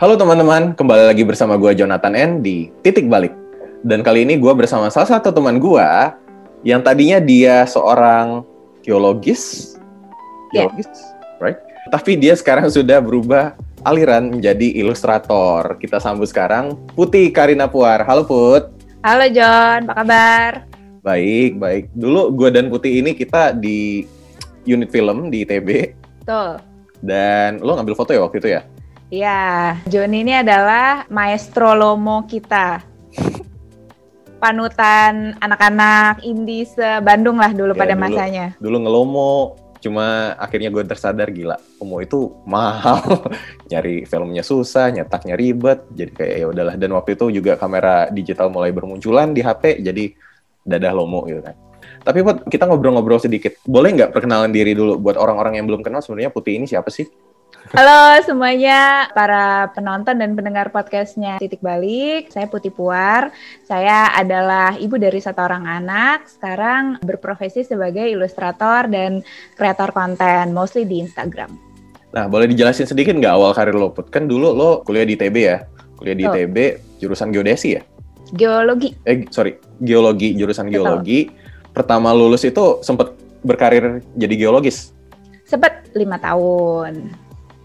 Halo teman-teman, kembali lagi bersama gue Jonathan N di Titik Balik. Dan kali ini gue bersama salah satu teman gue yang tadinya dia seorang geologis, Yeah. geologis, right? Tapi dia sekarang sudah berubah aliran menjadi ilustrator. Kita sambut sekarang Putih Karina Puar. Halo Put. Halo John, apa kabar? Baik, baik. Dulu gue dan Putih ini kita di unit film di ITB Tuh. dan lo ngambil foto ya waktu itu ya? Iya, John ini adalah maestro lomo kita. Panutan anak-anak indie se-Bandung lah dulu Ya, pada dulu. masanya. dulu ngelomo cuma akhirnya gue tersadar gila Omo itu mahal nyari filmnya susah nyetaknya ribet jadi kayak ya udahlah dan waktu itu juga kamera digital mulai bermunculan di HP jadi dadah lomo gitu kan tapi buat kita ngobrol-ngobrol sedikit boleh nggak perkenalan diri dulu buat orang-orang yang belum kenal sebenarnya Putih ini siapa sih Halo semuanya, para penonton dan pendengar podcastnya Titik Balik. Saya Putih Puar. Saya adalah ibu dari satu orang anak. Sekarang berprofesi sebagai ilustrator dan kreator konten, mostly di Instagram. nah boleh dijelasin sedikit nggak awal karir lo Put kan dulu lo kuliah di ITB ya kuliah di Oh. ITB jurusan geodesi ya Geologi. eh sorry geologi jurusan Betul. geologi pertama lulus itu sempet berkarir jadi geologis Sempet lima tahun.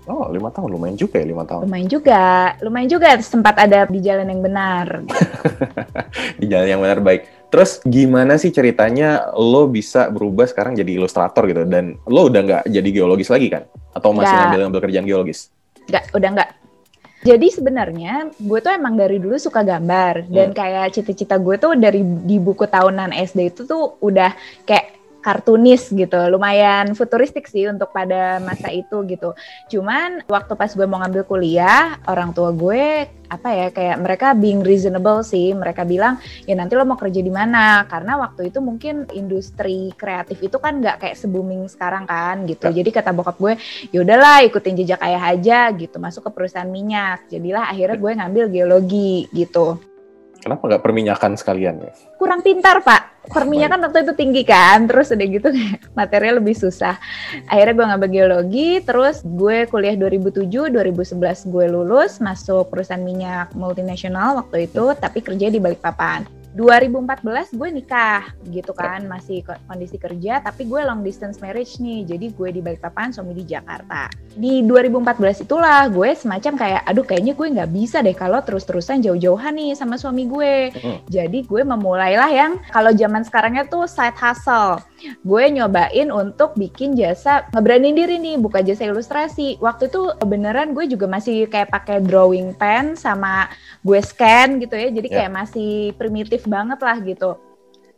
Oh lima tahun lumayan juga ya lima tahun Lumayan juga, lumayan juga sempat ada di jalan yang benar. di jalan yang benar baik terus gimana sih ceritanya lo bisa berubah sekarang jadi ilustrator gitu dan lo udah nggak jadi geologis lagi kan atau masih Nggak. ngambil ngambil kerjaan geologis Nggak, udah nggak. Jadi sebenarnya gue tuh emang dari dulu suka gambar dan Hmm. kayak cita-cita gue tuh dari di buku tahunan SD itu tuh udah kayak kartunis gitu, lumayan futuristik sih untuk pada masa itu gitu. Cuman waktu pas gue mau ngambil kuliah, orang tua gue apa ya kayak mereka being reasonable sih, mereka bilang ya nanti lo mau kerja di mana? Karena waktu itu mungkin industri kreatif itu kan nggak kayak se-booming sekarang kan gitu. Ya. Jadi kata bokap gue ya udahlah ikutin jejak ayah aja gitu. Masuk ke perusahaan minyak. Jadilah akhirnya gue ngambil geologi gitu kenapa nggak perminyakan sekalian ya? Kurang pintar pak. Perminyakan waktu itu tinggi kan? Terus udah gitu material lebih susah. Akhirnya gue ngambil geologi terus gue kuliah 2007 2011 gue lulus masuk perusahaan minyak multinasional waktu itu tapi kerja di Balikpapan 2014 gue nikah gitu kan. Masih ko- kondisi kerja tapi gue long distance marriage nih. Jadi gue di Balikpapan suami di Jakarta. Di 2014 itulah gue semacam kayak aduh kayaknya gue nggak bisa deh kalau terus-terusan jauh-jauhan nih sama suami gue. Mm. jadi gue memulailah yang kalau zaman sekarangnya tuh side hustle. Gue nyobain untuk bikin jasa ngebrandin diri nih buka jasa ilustrasi. Waktu itu beneran gue juga masih kayak pakai drawing pen sama gue scan gitu ya. Jadi Ya. kayak masih primitif banget lah gitu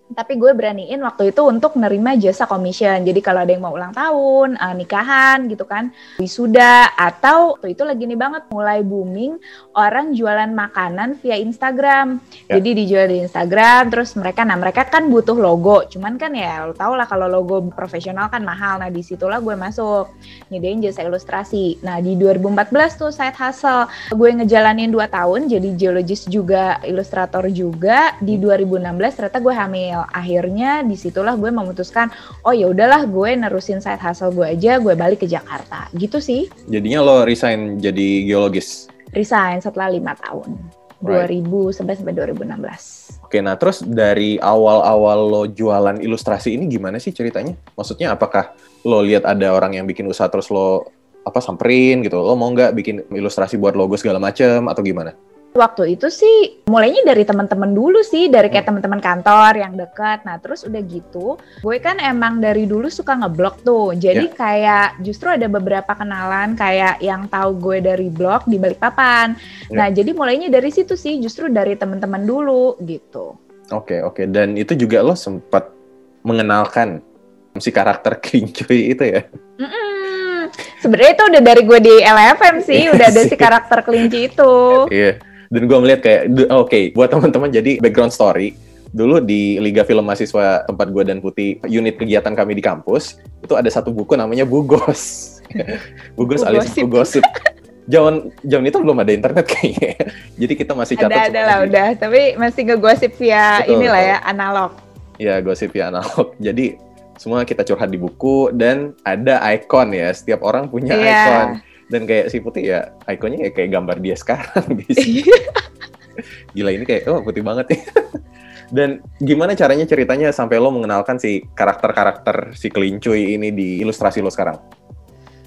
tapi gue beraniin waktu itu untuk nerima jasa commission. Jadi kalau ada yang mau ulang tahun eh, nikahan gitu kan wisuda atau waktu itu lagi nih banget mulai booming orang jualan makanan via Instagram. Ya. jadi dijual di Instagram terus mereka nah mereka kan butuh logo. Cuman kan ya lo tau lah kalau logo profesional kan mahal. Nah di situlah gue masuk nyediain jasa ilustrasi. Nah di 2014 tuh side hustle. Gue ngejalanin 2 tahun jadi geologis juga ilustrator juga. Di 2016 ternyata gue hamil akhirnya di situlah gue memutuskan oh ya udahlah gue nerusin side hustle gue aja gue balik ke Jakarta gitu sih jadinya lo resign jadi geologis resign setelah lima tahun Right. 2011 sampai 2016 Oke, nah terus dari awal-awal lo jualan ilustrasi ini gimana sih ceritanya? Maksudnya apakah lo lihat ada orang yang bikin usaha terus lo apa samperin gitu? Lo mau nggak bikin ilustrasi buat logo segala macem atau gimana? Waktu itu sih mulainya dari teman-teman dulu sih, dari kayak teman-teman kantor yang dekat. Nah, terus udah gitu, gue kan emang dari dulu suka ngeblog tuh. Jadi kayak justru ada beberapa kenalan kayak yang tahu gue dari blog di Balikpapan. Nah, jadi mulainya dari situ sih, justru dari teman-teman dulu gitu. Oke, oke. Dan itu juga lo sempat mengenalkan si karakter Klincuy itu ya? Mm-mm. Sebenarnya itu udah dari gue di LFM sih, Iya udah ada si karakter kelinci itu. Iya. Dan gue melihat kayak, du- oke, buat teman-teman jadi background story. Dulu di Liga Film Mahasiswa tempat gue dan Putih, unit kegiatan kami di kampus, itu ada satu buku namanya Bugos. Bugos alias gosip. buku gosip. Zaman zaman itu belum ada internet kayaknya. Jadi kita masih catat Ada ada lah di- udah, tapi masih ngegosip via Betul, inilah betul. ya analog. Ya, gosip ya analog. Jadi semua kita curhat di buku dan ada icon ya. Setiap orang punya Iya. icon. Dan kayak si putih ya ikonnya ya kayak gambar dia sekarang gila ini kayak oh putih banget ya. Dan gimana caranya ceritanya sampai lo mengenalkan si karakter-karakter si kelincuy ini di ilustrasi lo sekarang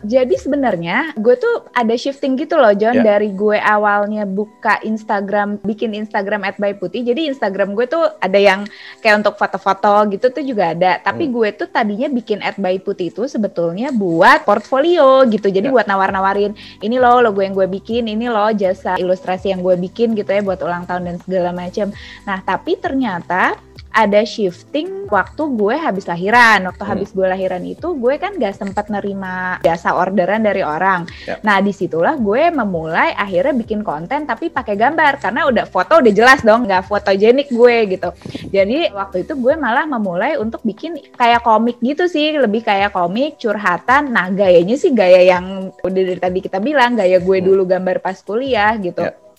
jadi sebenarnya gue tuh ada shifting gitu loh John yeah. dari gue awalnya buka Instagram, bikin Instagram at by putih. Jadi Instagram gue tuh ada yang kayak untuk foto-foto gitu tuh juga ada. Tapi hmm. gue tuh tadinya bikin at by putih itu sebetulnya buat portfolio gitu. Jadi yeah. buat nawar-nawarin ini loh logo yang gue bikin, ini loh jasa ilustrasi yang gue bikin gitu ya buat ulang tahun dan segala macam. Nah tapi ternyata ada shifting waktu gue habis lahiran. Waktu hmm. habis gue lahiran itu gue kan gak sempat nerima jasa orderan dari orang. Yep. Nah di situlah gue memulai akhirnya bikin konten tapi pakai gambar karena udah foto udah jelas dong nggak fotogenik gue gitu. Jadi waktu itu gue malah memulai untuk bikin kayak komik gitu sih, lebih kayak komik curhatan. Nah gayanya sih gaya yang udah dari tadi kita bilang gaya gue hmm. dulu gambar pas kuliah gitu. Yep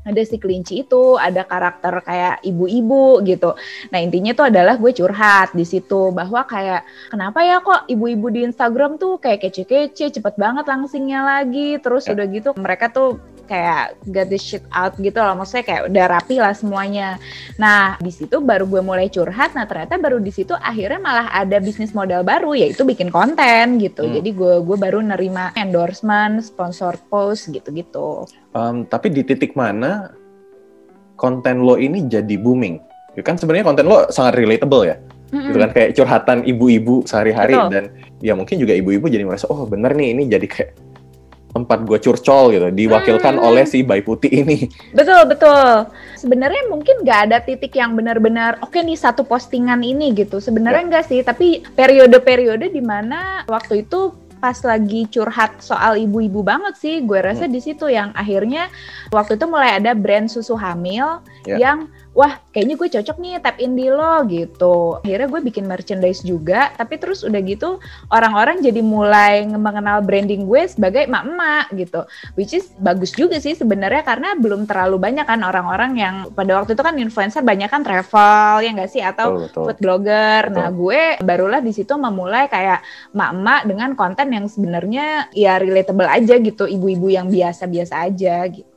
ada si kelinci itu, ada karakter kayak ibu-ibu gitu. Nah intinya tuh adalah gue curhat di situ bahwa kayak kenapa ya kok ibu-ibu di Instagram tuh kayak kece-kece, cepet banget langsingnya lagi, terus ya. udah gitu mereka tuh kayak get the shit out gitu loh. Maksudnya kayak udah rapi lah semuanya. Nah di situ baru gue mulai curhat. Nah ternyata baru di situ akhirnya malah ada bisnis modal baru yaitu bikin konten gitu. Hmm. jadi gue gue baru nerima endorsement sponsor post gitu gitu um, tapi di titik mana konten lo ini jadi booming? Ya kan sebenarnya konten lo sangat relatable ya. Mm-hmm. gitu kan kayak curhatan ibu-ibu sehari-hari dan ya mungkin juga ibu-ibu jadi merasa oh bener nih ini jadi kayak tempat gue curcol gitu diwakilkan hmm. oleh si bayi putih ini betul betul sebenarnya mungkin gak ada titik yang benar-benar oke okay nih satu postingan ini gitu sebenarnya ya. enggak sih tapi periode-periode di mana waktu itu pas lagi curhat soal ibu-ibu banget sih gue rasa hmm. di situ yang akhirnya waktu itu mulai ada brand susu hamil yeah. yang wah kayaknya gue cocok nih tap in di lo gitu. Akhirnya gue bikin merchandise juga, tapi terus udah gitu orang-orang jadi mulai mengenal branding gue sebagai emak-emak gitu. Which is bagus juga sih sebenarnya karena belum terlalu banyak kan orang-orang yang pada waktu itu kan influencer banyak kan travel ya nggak sih atau betul, food blogger. Betul. Nah gue barulah di situ memulai kayak emak-emak dengan konten yang sebenarnya ya relatable aja gitu, ibu-ibu yang biasa-biasa aja gitu.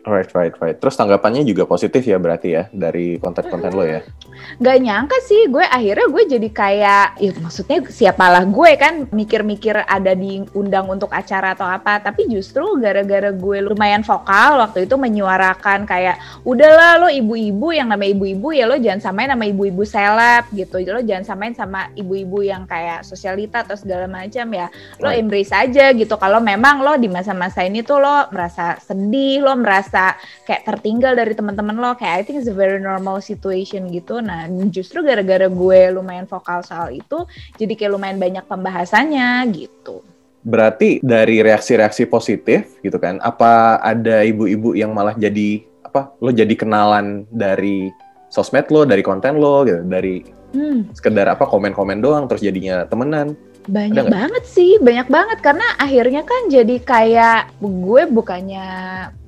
Right, right, right. Terus tanggapannya juga positif ya berarti ya dari konten-konten lo ya? Gak nyangka sih, gue akhirnya gue jadi kayak, ya maksudnya siapalah gue kan mikir-mikir ada diundang untuk acara atau apa. Tapi justru gara-gara gue lumayan vokal waktu itu menyuarakan kayak, udahlah lo ibu-ibu yang nama ibu-ibu ya lo jangan samain nama ibu-ibu seleb gitu. Lo jangan samain sama ibu-ibu yang kayak sosialita atau segala macam ya. Lo right. embrace aja gitu. Kalau memang lo di masa-masa ini tuh lo merasa sedih, lo merasa merasa kayak tertinggal dari teman-teman lo kayak I think it's a very normal situation gitu. Nah justru gara-gara gue lumayan vokal soal itu jadi kayak lumayan banyak pembahasannya gitu. Berarti dari reaksi-reaksi positif gitu kan apa ada ibu-ibu yang malah jadi apa lo jadi kenalan dari sosmed lo dari konten lo gitu dari hmm. sekedar apa komen-komen doang terus jadinya temenan? Banyak banget sih banyak banget. Karena akhirnya kan jadi kayak gue bukannya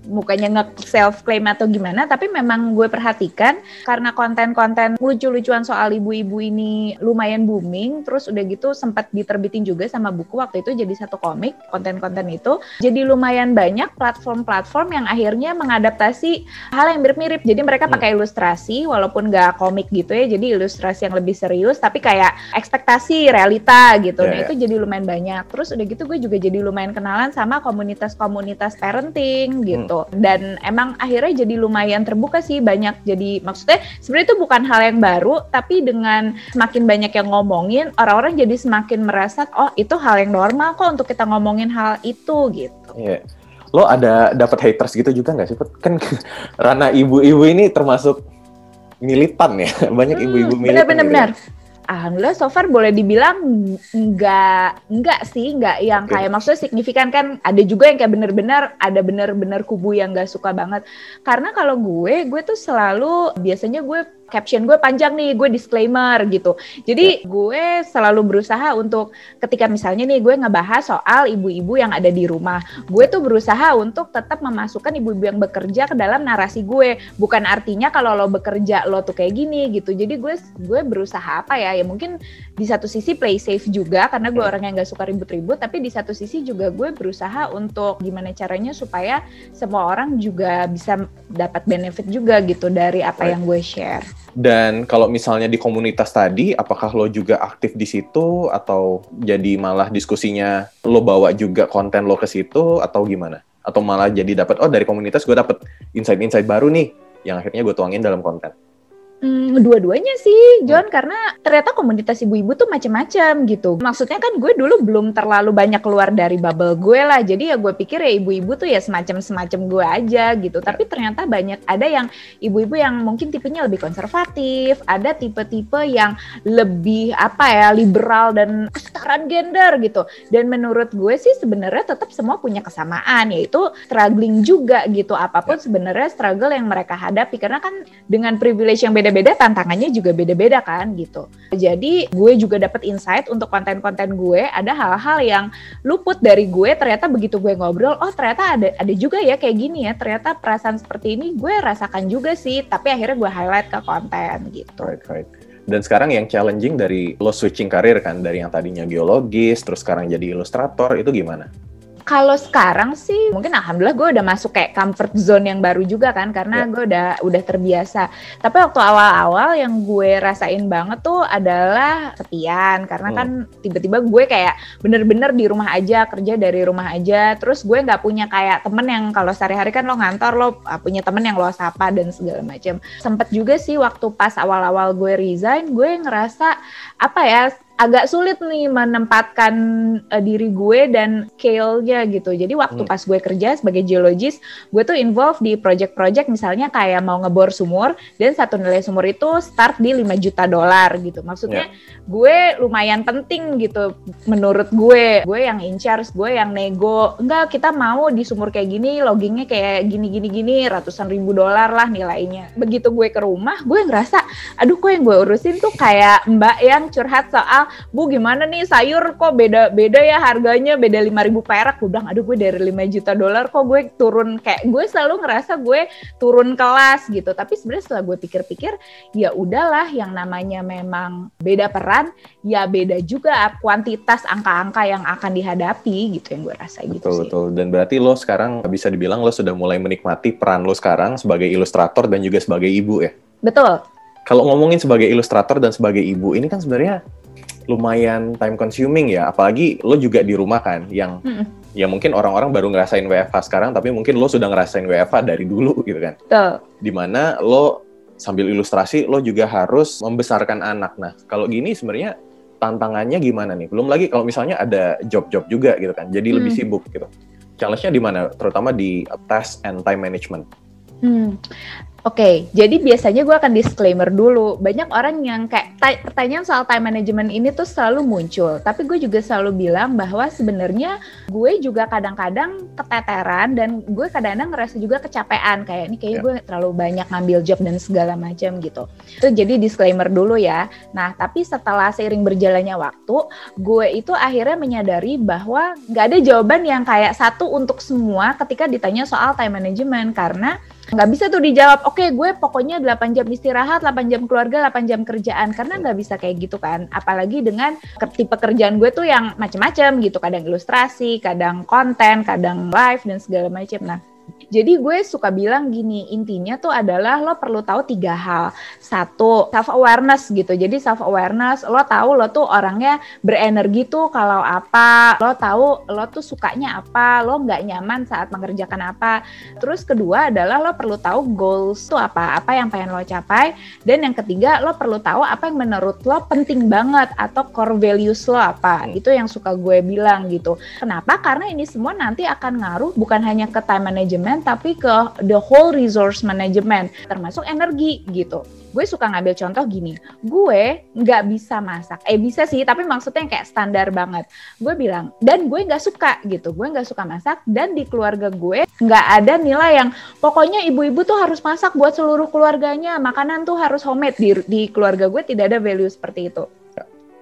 bukannya nge self claim atau gimana tapi memang gue perhatikan karena konten-konten lucu-lucuan soal ibu-ibu ini lumayan booming terus udah gitu sempat diterbitin juga sama buku waktu itu jadi satu komik konten-konten itu. Jadi lumayan banyak platform-platform yang akhirnya mengadaptasi hal yang mirip-mirip. Jadi mereka hmm. pakai ilustrasi walaupun gak komik gitu ya jadi ilustrasi yang lebih serius tapi kayak ekspektasi realita gitu. Yeah, nah yeah. itu jadi lumayan banyak. Terus udah gitu gue juga jadi lumayan kenalan sama komunitas-komunitas parenting gitu gitu dan emang akhirnya jadi lumayan terbuka sih banyak jadi maksudnya sebenarnya itu bukan hal yang baru tapi dengan semakin banyak yang ngomongin orang-orang jadi semakin merasa oh itu hal yang normal kok untuk kita ngomongin hal itu gitu. Iya. Yeah. Lo ada dapat haters gitu juga nggak sih? Kan Rana ibu-ibu ini termasuk militan ya banyak ibu-ibu hmm, militan. Benar-benar. Gitu alhamdulillah so far boleh dibilang enggak enggak sih enggak yang okay. kayak maksudnya signifikan kan ada juga yang kayak bener-bener ada bener-bener kubu yang enggak suka banget karena kalau gue gue tuh selalu biasanya gue caption gue panjang nih, gue disclaimer gitu. Jadi yeah. gue selalu berusaha untuk ketika misalnya nih gue ngebahas soal ibu-ibu yang ada di rumah, gue tuh berusaha untuk tetap memasukkan ibu-ibu yang bekerja ke dalam narasi gue. Bukan artinya kalau lo bekerja lo tuh kayak gini gitu. Jadi gue gue berusaha apa ya? Ya mungkin di satu sisi play safe juga karena gue orang yang gak suka ribut-ribut, tapi di satu sisi juga gue berusaha untuk gimana caranya supaya semua orang juga bisa dapat benefit juga gitu dari apa right. yang gue share. Dan kalau misalnya di komunitas tadi, apakah lo juga aktif di situ atau jadi malah diskusinya lo bawa juga konten lo ke situ atau gimana? Atau malah jadi dapat oh dari komunitas gue dapat insight-insight baru nih yang akhirnya gue tuangin dalam konten. Hmm, dua-duanya sih, John, hmm. karena ternyata komunitas ibu-ibu tuh macam-macam gitu. Maksudnya kan gue dulu belum terlalu banyak keluar dari bubble gue lah, jadi ya gue pikir ya ibu-ibu tuh ya semacam-semacam gue aja gitu. Ya. Tapi ternyata banyak ada yang ibu-ibu yang mungkin tipenya lebih konservatif, ada tipe-tipe yang lebih apa ya liberal dan kesetaraan gender gitu. Dan menurut gue sih sebenarnya tetap semua punya kesamaan, yaitu struggling juga gitu. Apa pun ya. sebenarnya struggle yang mereka hadapi, karena kan dengan privilege yang beda beda-beda tantangannya juga beda-beda kan gitu. Jadi gue juga dapat insight untuk konten-konten gue ada hal-hal yang luput dari gue ternyata begitu gue ngobrol oh ternyata ada ada juga ya kayak gini ya ternyata perasaan seperti ini gue rasakan juga sih tapi akhirnya gue highlight ke konten gitu. Right, right. Dan sekarang yang challenging dari lo switching karir kan dari yang tadinya geologis terus sekarang jadi ilustrator itu gimana? Kalau sekarang sih mungkin alhamdulillah gue udah masuk kayak comfort zone yang baru juga kan karena yeah. gue udah udah terbiasa. Tapi waktu awal-awal yang gue rasain banget tuh adalah sepian karena hmm. kan tiba-tiba gue kayak bener-bener di rumah aja kerja dari rumah aja. Terus gue nggak punya kayak temen yang kalau sehari-hari kan lo ngantor lo ah, punya temen yang lo sapa dan segala macam. Sempet juga sih waktu pas awal-awal gue resign gue ngerasa apa ya agak sulit nih menempatkan uh, diri gue dan scale-nya gitu. Jadi waktu hmm. pas gue kerja sebagai geologis, gue tuh involve di project-project misalnya kayak mau ngebor sumur dan satu nilai sumur itu start di 5 juta dolar gitu. Maksudnya yeah. gue lumayan penting gitu menurut gue. Gue yang in charge, gue yang nego. Enggak, kita mau di sumur kayak gini, loggingnya kayak gini-gini gini, ratusan ribu dolar lah nilainya. Begitu gue ke rumah, gue ngerasa, aduh kok yang gue urusin tuh kayak mbak yang curhat soal bu gimana nih sayur? Kok beda beda ya harganya? Beda lima ribu perak. Gue bilang aduh gue dari 5 juta dolar kok gue turun. Kayak gue selalu ngerasa gue turun kelas gitu. Tapi sebenarnya setelah gue pikir-pikir ya udahlah yang namanya memang beda peran ya beda juga kuantitas angka-angka yang akan dihadapi gitu yang gue rasa gitu betul, sih. betul. Dan berarti lo sekarang bisa dibilang lo sudah mulai menikmati peran lo sekarang sebagai ilustrator dan juga sebagai ibu ya? Betul. Kalau ngomongin sebagai ilustrator dan sebagai ibu ini kan sebenarnya lumayan time consuming ya apalagi lo juga di rumah kan yang mm. ya mungkin orang-orang baru ngerasain WFH sekarang tapi mungkin lo sudah ngerasain WFH dari dulu gitu kan Tuh. di mana lo sambil ilustrasi lo juga harus membesarkan anak nah kalau gini sebenarnya tantangannya gimana nih belum lagi kalau misalnya ada job-job juga gitu kan jadi mm. lebih sibuk gitu challenge-nya di mana terutama di task and time management Hmm. Oke, okay, jadi biasanya gue akan disclaimer dulu. Banyak orang yang kayak pertanyaan soal time management ini tuh selalu muncul. Tapi gue juga selalu bilang bahwa sebenarnya gue juga kadang-kadang keteteran dan gue kadang-kadang ngerasa juga kecapean. Kayak ini kayak yeah. gue terlalu banyak ngambil job dan segala macam gitu. Itu jadi disclaimer dulu ya. Nah, tapi setelah seiring berjalannya waktu, gue itu akhirnya menyadari bahwa nggak ada jawaban yang kayak satu untuk semua ketika ditanya soal time management karena nggak bisa tuh dijawab oke okay, gue pokoknya 8 jam istirahat 8 jam keluarga 8 jam kerjaan. Karena nggak bisa kayak gitu kan. Apalagi dengan tipe kerjaan gue tuh yang macam-macam gitu. Kadang ilustrasi kadang konten kadang live dan segala macam nah jadi gue suka bilang gini, intinya tuh adalah lo perlu tahu tiga hal. Satu, self awareness gitu. Jadi self awareness, lo tahu lo tuh orangnya berenergi tuh kalau apa, lo tahu lo tuh sukanya apa, lo nggak nyaman saat mengerjakan apa. Terus kedua adalah lo perlu tahu goals tuh apa, apa yang pengen lo capai. Dan yang ketiga, lo perlu tahu apa yang menurut lo penting banget atau core values lo apa. Itu yang suka gue bilang gitu. Kenapa? Karena ini semua nanti akan ngaruh bukan hanya ke time management tapi ke the whole resource management termasuk energi gitu. Gue suka ngambil contoh gini, gue nggak bisa masak, eh bisa sih, tapi maksudnya kayak standar banget. Gue bilang, dan gue nggak suka gitu, gue nggak suka masak, dan di keluarga gue nggak ada nilai yang pokoknya ibu-ibu tuh harus masak buat seluruh keluarganya, makanan tuh harus homemade. Di, di keluarga gue tidak ada value seperti itu.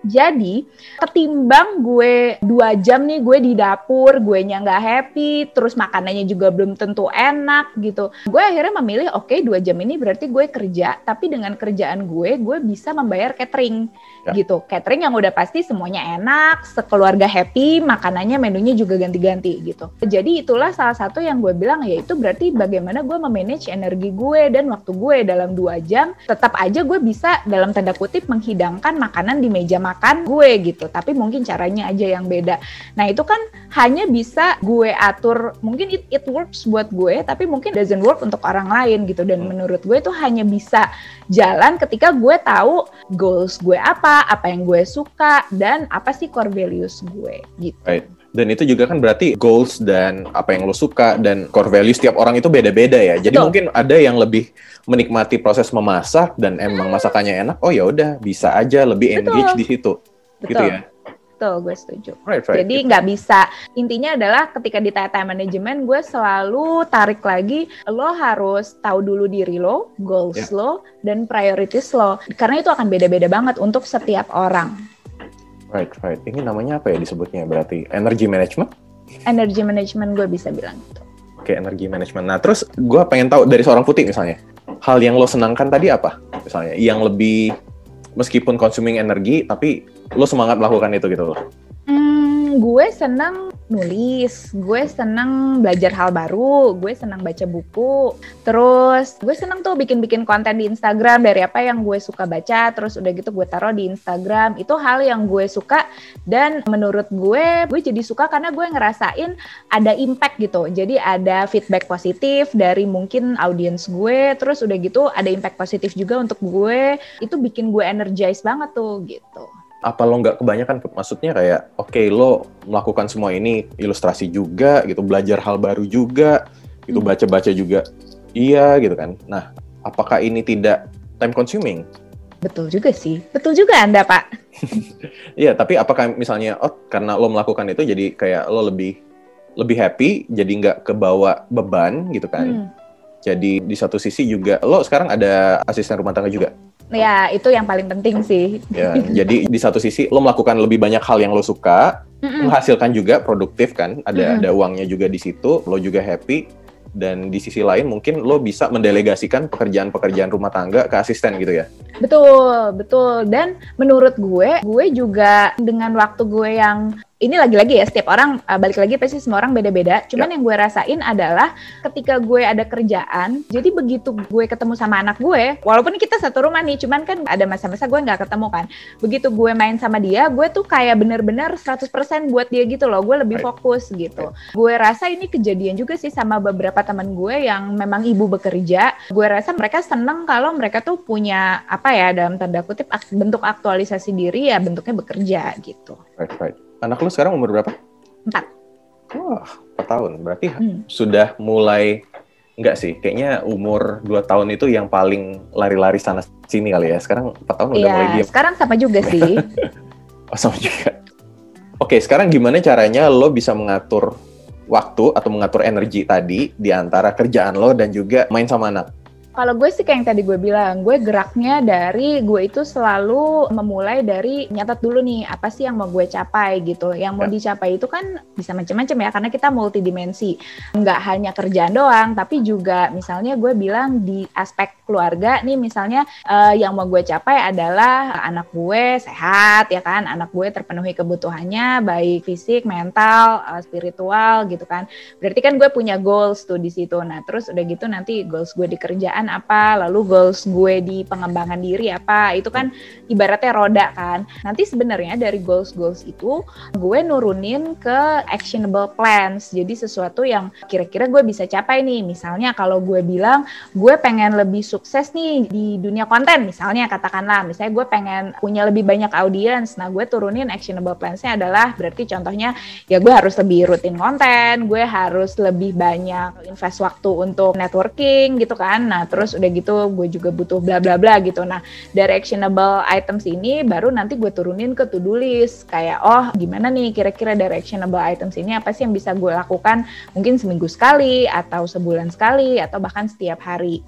Jadi ketimbang gue dua jam nih gue di dapur, gue nya nggak happy, terus makanannya juga belum tentu enak gitu. Gue akhirnya memilih oke okay, dua jam ini berarti gue kerja, tapi dengan kerjaan gue gue bisa membayar catering ya. gitu. Catering yang udah pasti semuanya enak, sekeluarga happy, makanannya menunya juga ganti-ganti gitu. Jadi itulah salah satu yang gue bilang yaitu berarti bagaimana gue memanage energi gue dan waktu gue dalam dua jam, tetap aja gue bisa dalam tanda kutip menghidangkan makanan di meja makan makan gue gitu tapi mungkin caranya aja yang beda nah itu kan hanya bisa gue atur mungkin it, it works buat gue tapi mungkin doesn't work untuk orang lain gitu dan hmm. menurut gue itu hanya bisa jalan ketika gue tahu goals gue apa apa yang gue suka dan apa sih core values gue gitu right. Dan itu juga kan berarti goals dan apa yang lo suka dan core value setiap orang itu beda-beda ya. Jadi Betul. mungkin ada yang lebih menikmati proses memasak dan emang masakannya enak. Oh ya udah bisa aja lebih Betul. engage di situ. Gitu Betul. Gitu ya. Betul, gue setuju. Right, right, Jadi nggak gitu. bisa. Intinya adalah ketika di time management, gue selalu tarik lagi, lo harus tahu dulu diri lo, goals yeah. lo, dan priorities lo. Karena itu akan beda-beda banget untuk setiap orang. Right, right. Ini namanya apa ya disebutnya berarti? Energy management? Energy management gue bisa bilang gitu. Oke, okay, energy management. Nah, terus gue pengen tahu dari seorang putih misalnya, hal yang lo senangkan tadi apa? Misalnya, yang lebih meskipun consuming energi, tapi lo semangat melakukan itu gitu loh. Hmm, gue senang nulis, gue seneng belajar hal baru, gue seneng baca buku, terus gue seneng tuh bikin-bikin konten di Instagram dari apa yang gue suka baca, terus udah gitu gue taruh di Instagram, itu hal yang gue suka dan menurut gue, gue jadi suka karena gue ngerasain ada impact gitu, jadi ada feedback positif dari mungkin audiens gue, terus udah gitu ada impact positif juga untuk gue, itu bikin gue energize banget tuh gitu apa lo nggak kebanyakan? Maksudnya kayak oke okay, lo melakukan semua ini ilustrasi juga gitu belajar hal baru juga gitu hmm. baca-baca juga. Iya gitu kan. Nah apakah ini tidak time consuming? Betul juga sih. Betul juga anda pak. Iya tapi apakah misalnya oh karena lo melakukan itu jadi kayak lo lebih lebih happy jadi nggak kebawa beban gitu kan? Hmm. jadi di satu sisi juga lo sekarang ada asisten rumah tangga juga Ya, itu yang paling penting sih. Ya, jadi di satu sisi lo melakukan lebih banyak hal yang lo suka, Mm-mm. menghasilkan juga produktif kan, ada Mm-mm. ada uangnya juga di situ, lo juga happy dan di sisi lain mungkin lo bisa mendelegasikan pekerjaan-pekerjaan rumah tangga ke asisten gitu ya. Betul, betul. Dan menurut gue, gue juga dengan waktu gue yang ini lagi-lagi ya setiap orang uh, balik lagi pasti semua orang beda-beda. Cuman ya. yang gue rasain adalah ketika gue ada kerjaan, jadi begitu gue ketemu sama anak gue, walaupun kita satu rumah nih, cuman kan ada masa-masa gue nggak ketemu kan. Begitu gue main sama dia, gue tuh kayak bener-bener 100% buat dia gitu loh. Gue lebih fokus gitu. Gue rasa ini kejadian juga sih sama beberapa teman gue yang memang ibu bekerja. Gue rasa mereka seneng kalau mereka tuh punya apa ya dalam tanda kutip bentuk aktualisasi diri ya bentuknya bekerja gitu. Right, right. Anak lu sekarang umur berapa? Empat. Wah, empat tahun. Berarti hmm. sudah mulai enggak sih? Kayaknya umur dua tahun itu yang paling lari-lari sana sini kali ya. Sekarang empat tahun udah iya, mulai diam. Sekarang sama juga sih. oh, sama juga. Oke, sekarang gimana caranya lo bisa mengatur waktu atau mengatur energi tadi di antara kerjaan lo dan juga main sama anak? Kalau gue sih kayak yang tadi gue bilang, gue geraknya dari gue itu selalu memulai dari nyatat dulu nih apa sih yang mau gue capai gitu. Yang mau ya. dicapai itu kan bisa macam-macam ya karena kita multidimensi. Nggak hanya kerjaan doang, tapi juga misalnya gue bilang di aspek keluarga nih misalnya uh, yang mau gue capai adalah anak gue sehat ya kan, anak gue terpenuhi kebutuhannya baik fisik, mental, uh, spiritual gitu kan. Berarti kan gue punya goals tuh di situ. Nah, terus udah gitu nanti goals gue di kerjaan kerjaan apa, lalu goals gue di pengembangan diri apa, itu kan ibaratnya roda kan. Nanti sebenarnya dari goals-goals itu gue nurunin ke actionable plans. Jadi sesuatu yang kira-kira gue bisa capai nih. Misalnya kalau gue bilang gue pengen lebih sukses nih di dunia konten misalnya katakanlah misalnya gue pengen punya lebih banyak audiens. Nah, gue turunin actionable plans-nya adalah berarti contohnya ya gue harus lebih rutin konten, gue harus lebih banyak invest waktu untuk networking gitu kan. Nah, terus udah gitu gue juga butuh bla bla bla gitu. Nah, dari actionable items ini baru nanti gue turunin ke to-do list kayak oh gimana nih kira-kira directionable items ini apa sih yang bisa gue lakukan mungkin seminggu sekali atau sebulan sekali atau bahkan setiap hari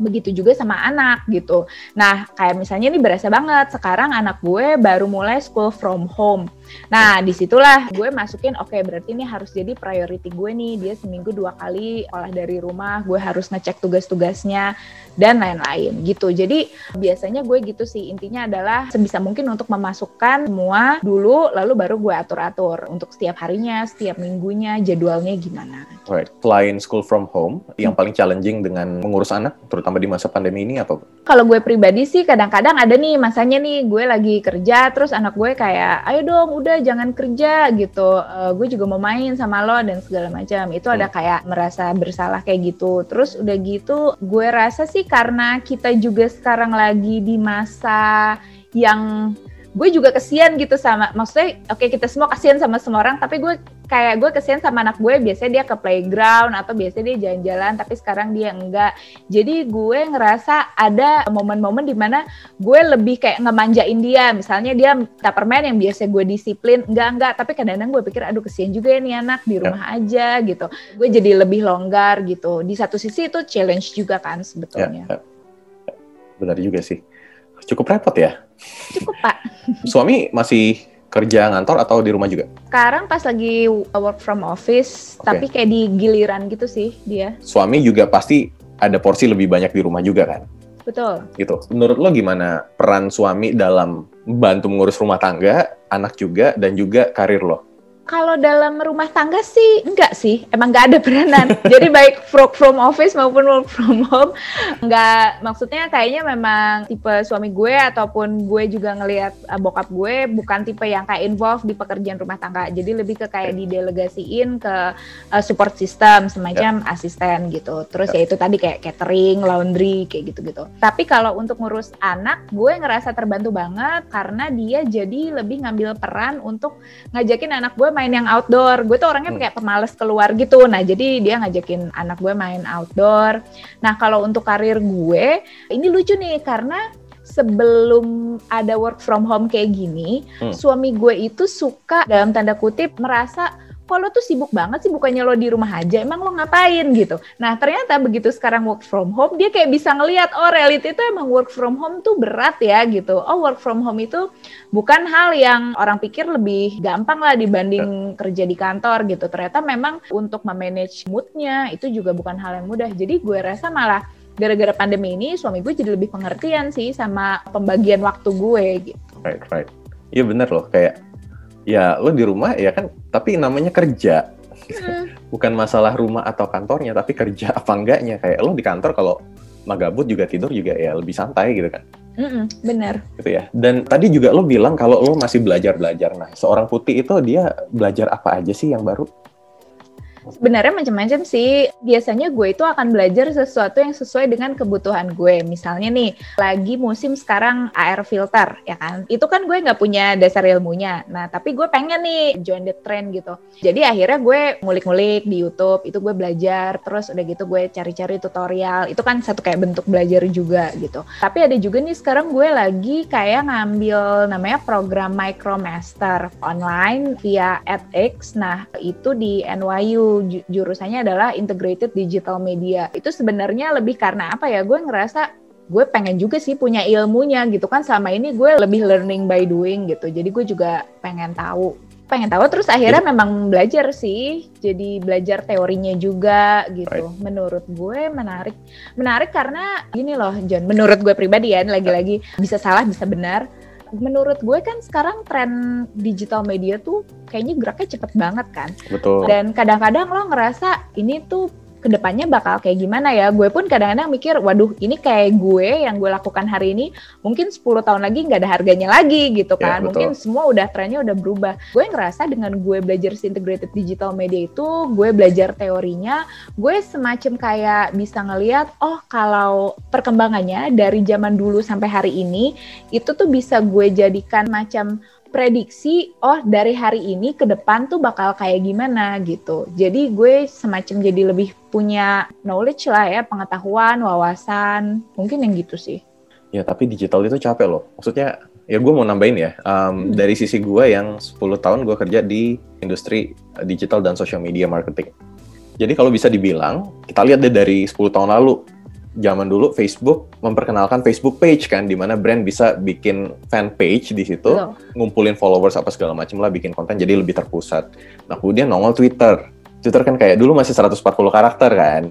begitu juga sama anak gitu. Nah, kayak misalnya ini berasa banget sekarang anak gue baru mulai school from home. Nah, di situlah gue masukin, oke okay, berarti ini harus jadi priority gue nih. Dia seminggu dua kali olah dari rumah, gue harus ngecek tugas-tugasnya dan lain-lain gitu. Jadi biasanya gue gitu sih. Intinya adalah sebisa mungkin untuk memasukkan semua dulu, lalu baru gue atur-atur untuk setiap harinya, setiap minggunya, jadwalnya gimana. Right. Selain school from home, yang paling challenging dengan mengurus anak, terutama di masa pandemi ini apa? Kalau gue pribadi sih kadang-kadang ada nih masanya nih gue lagi kerja, terus anak gue kayak, ayo dong udah jangan kerja gitu. Uh, gue juga mau main sama lo dan segala macam. Itu hmm. ada kayak merasa bersalah kayak gitu. Terus udah gitu gue rasa sih karena kita juga sekarang lagi di masa yang gue juga kesian gitu sama maksudnya oke okay, kita semua kesian sama semua orang tapi gue kayak gue kesian sama anak gue biasanya dia ke playground atau biasanya dia jalan-jalan tapi sekarang dia enggak. Jadi gue ngerasa ada momen-momen di mana gue lebih kayak ngemanjain dia. Misalnya dia minta permen yang biasa gue disiplin enggak enggak. Tapi kadang-kadang gue pikir aduh kesian juga ya nih anak di rumah ya. aja gitu. Gue jadi lebih longgar gitu. Di satu sisi itu challenge juga kan sebetulnya. ya, ya. benar juga sih. Cukup repot ya Cukup Pak. Suami masih kerja ngantor atau di rumah juga? Sekarang pas lagi work from office, okay. tapi kayak di giliran gitu sih dia. Suami juga pasti ada porsi lebih banyak di rumah juga kan? Betul. Gitu. Menurut lo gimana peran suami dalam bantu mengurus rumah tangga, anak juga, dan juga karir lo? Kalau dalam rumah tangga sih enggak sih, emang enggak ada peranan. Jadi baik work from office maupun work from home, enggak maksudnya kayaknya memang tipe suami gue ataupun gue juga ngelihat uh, bokap gue bukan tipe yang kayak involved di pekerjaan rumah tangga. Jadi lebih ke kayak didelegasiin ke uh, support system semacam yeah. asisten gitu. Terus yeah. ya itu tadi kayak catering, laundry kayak gitu-gitu. Tapi kalau untuk ngurus anak, gue ngerasa terbantu banget karena dia jadi lebih ngambil peran untuk ngajakin anak gue main yang outdoor. Gue tuh orangnya hmm. kayak pemalas keluar gitu. Nah, jadi dia ngajakin anak gue main outdoor. Nah, kalau untuk karir gue, ini lucu nih karena sebelum ada work from home kayak gini, hmm. suami gue itu suka dalam tanda kutip merasa kok lo tuh sibuk banget sih? Bukannya lo di rumah aja emang lo ngapain gitu? Nah ternyata begitu sekarang work from home dia kayak bisa ngelihat oh reality itu emang work from home tuh berat ya gitu. Oh work from home itu bukan hal yang orang pikir lebih gampang lah dibanding kerja di kantor gitu. Ternyata memang untuk memanage moodnya itu juga bukan hal yang mudah. Jadi gue rasa malah gara-gara pandemi ini suami gue jadi lebih pengertian sih sama pembagian waktu gue gitu. Right, right. Iya bener loh, kayak ya lo di rumah ya kan tapi namanya kerja. Hmm. bukan masalah rumah atau kantornya tapi kerja apa enggaknya. Kayak lo di kantor kalau magabut juga tidur juga ya lebih santai gitu kan. Mm-mm, bener. Gitu ya. Dan tadi juga lo bilang kalau lo masih belajar belajar nah seorang putih itu dia belajar apa aja sih yang baru Sebenarnya macam-macam sih. Biasanya gue itu akan belajar sesuatu yang sesuai dengan kebutuhan gue. Misalnya nih, lagi musim sekarang air filter, ya kan? Itu kan gue nggak punya dasar ilmunya. Nah, tapi gue pengen nih join the trend gitu. Jadi akhirnya gue ngulik-ngulik di YouTube, itu gue belajar. Terus udah gitu gue cari-cari tutorial. Itu kan satu kayak bentuk belajar juga gitu. Tapi ada juga nih sekarang gue lagi kayak ngambil namanya program Micromaster online via edX. Nah, itu di NYU jurusannya adalah Integrated Digital Media. Itu sebenarnya lebih karena apa ya? Gue ngerasa gue pengen juga sih punya ilmunya gitu kan. Selama ini gue lebih learning by doing gitu. Jadi gue juga pengen tahu. Pengen tahu terus akhirnya jadi, memang belajar sih. Jadi belajar teorinya juga gitu. Right. menurut gue menarik. Menarik karena gini loh John. Menurut gue pribadi ya lagi-lagi bisa salah bisa benar menurut gue kan sekarang tren digital media tuh kayaknya geraknya cepet banget kan. Betul. Dan kadang-kadang lo ngerasa ini tuh ke depannya bakal kayak gimana ya. Gue pun kadang-kadang mikir, waduh ini kayak gue yang gue lakukan hari ini, mungkin 10 tahun lagi nggak ada harganya lagi gitu ya, kan. Ya, mungkin semua udah trennya udah berubah. Gue ngerasa dengan gue belajar integrated digital media itu, gue belajar teorinya, gue semacam kayak bisa ngeliat, oh kalau perkembangannya dari zaman dulu sampai hari ini, itu tuh bisa gue jadikan macam prediksi oh dari hari ini ke depan tuh bakal kayak gimana gitu. Jadi gue semacam jadi lebih punya knowledge lah ya, pengetahuan, wawasan, mungkin yang gitu sih. Ya tapi digital itu capek loh. Maksudnya ya gue mau nambahin ya, um, hmm. dari sisi gue yang 10 tahun gue kerja di industri digital dan social media marketing. Jadi kalau bisa dibilang, kita lihat deh dari 10 tahun lalu, zaman dulu Facebook memperkenalkan Facebook page kan di mana brand bisa bikin fan page di situ, Betul. ngumpulin followers apa segala macam lah bikin konten jadi lebih terpusat. Nah, kemudian nongol Twitter. Twitter kan kayak dulu masih 140 karakter kan.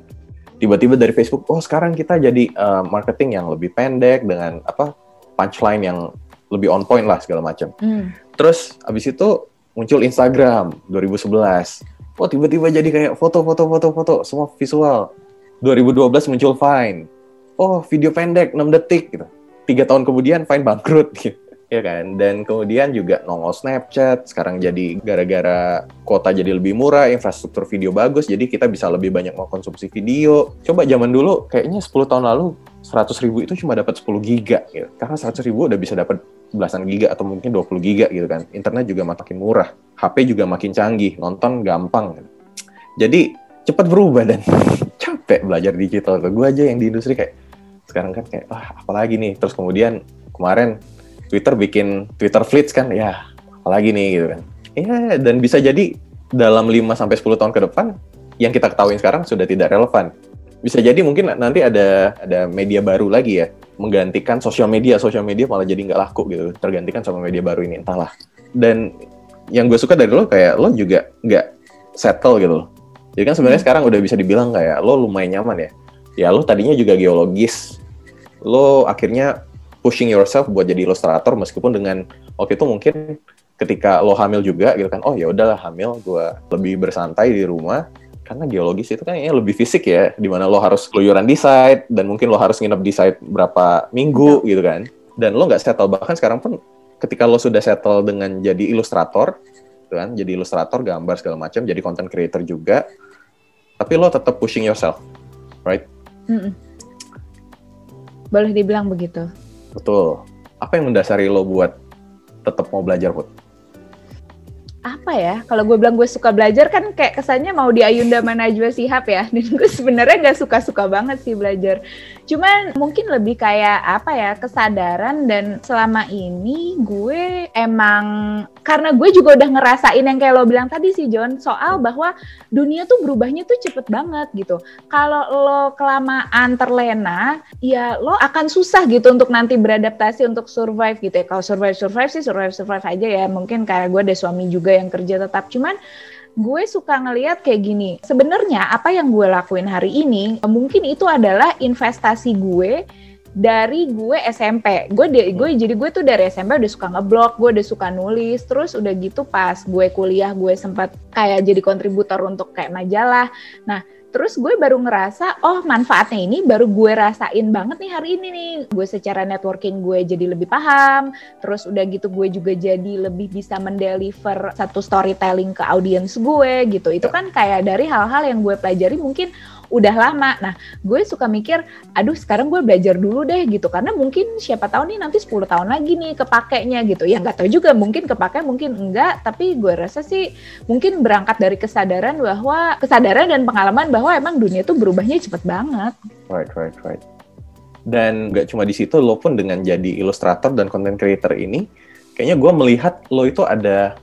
Tiba-tiba dari Facebook, oh sekarang kita jadi uh, marketing yang lebih pendek dengan apa punchline yang lebih on point lah segala macam. Hmm. Terus abis itu muncul Instagram 2011. Oh tiba-tiba jadi kayak foto-foto foto-foto semua visual 2012 muncul Vine. Oh, video pendek 6 detik gitu. Tiga tahun kemudian Vine bangkrut gitu. Ya kan? Dan kemudian juga nongol Snapchat, sekarang jadi gara-gara kuota jadi lebih murah, infrastruktur video bagus, jadi kita bisa lebih banyak mau konsumsi video. Coba zaman dulu, kayaknya 10 tahun lalu, 100 ribu itu cuma dapat 10 giga gitu. Karena 100 ribu udah bisa dapat belasan giga atau mungkin 20 giga gitu kan. Internet juga makin murah, HP juga makin canggih, nonton gampang. Gitu. Jadi cepat berubah dan capek belajar digital ke gue aja yang di industri kayak sekarang kan kayak wah apalagi nih? Terus kemudian kemarin Twitter bikin Twitter Fleets kan ya apalagi nih? Gitu kan. Ya dan bisa jadi dalam 5 sampai 10 tahun ke depan yang kita ketahui sekarang sudah tidak relevan. Bisa jadi mungkin nanti ada ada media baru lagi ya menggantikan sosial media. Sosial media malah jadi nggak laku gitu tergantikan sama media baru ini entahlah. Dan yang gue suka dari lo kayak lo juga nggak settle gitu loh jadi kan sebenarnya hmm. sekarang udah bisa dibilang kayak lo lumayan nyaman ya. Ya lo tadinya juga geologis. Lo akhirnya pushing yourself buat jadi ilustrator meskipun dengan waktu itu mungkin ketika lo hamil juga gitu kan. Oh ya udahlah hamil gue lebih bersantai di rumah karena geologis itu kan kayaknya lebih fisik ya, di mana lo harus keluyuran di site dan mungkin lo harus nginep di site berapa minggu gitu kan. Dan lo nggak settle bahkan sekarang pun ketika lo sudah settle dengan jadi ilustrator, gitu kan. Jadi ilustrator gambar segala macam jadi content creator juga. Tapi lo tetap pushing yourself right? Mm-mm. boleh dibilang begitu. Betul. Apa yang mendasari lo buat tetap mau belajar Put? Apa ya kalau gue bilang gue suka belajar kan kayak kesannya mau di Ayunda Najwa Sihab ya. Dan gue sebenarnya nggak suka-suka banget sih belajar. Cuman mungkin lebih kayak apa ya kesadaran dan selama ini gue emang karena gue juga udah ngerasain yang kayak lo bilang tadi sih John soal bahwa dunia tuh berubahnya tuh cepet banget gitu. Kalau lo kelamaan terlena ya lo akan susah gitu untuk nanti beradaptasi untuk survive gitu ya. Kalau survive survive sih survive survive aja ya. Mungkin kayak gue ada suami juga yang kerja tetap. Cuman gue suka ngeliat kayak gini sebenarnya apa yang gue lakuin hari ini mungkin itu adalah investasi gue dari gue SMP gue de, gue jadi gue tuh dari SMP udah suka ngeblog gue udah suka nulis. Terus udah gitu pas gue kuliah gue sempat kayak jadi kontributor untuk kayak majalah. Nah Terus gue baru ngerasa, oh manfaatnya ini baru gue rasain banget nih hari ini nih. Gue secara networking gue jadi lebih paham, terus udah gitu gue juga jadi lebih bisa mendeliver satu storytelling ke audiens gue gitu. Itu kan kayak dari hal-hal yang gue pelajari mungkin udah lama. Nah, gue suka mikir, aduh sekarang gue belajar dulu deh gitu. Karena mungkin siapa tahu nih nanti 10 tahun lagi nih kepakainya gitu. Ya nggak tahu juga, mungkin kepakai, mungkin enggak. Tapi gue rasa sih mungkin berangkat dari kesadaran bahwa, kesadaran dan pengalaman bahwa emang dunia tuh berubahnya cepet banget. Right, right, right. Dan nggak cuma di situ, lo pun dengan jadi ilustrator dan content creator ini, kayaknya gue melihat lo itu ada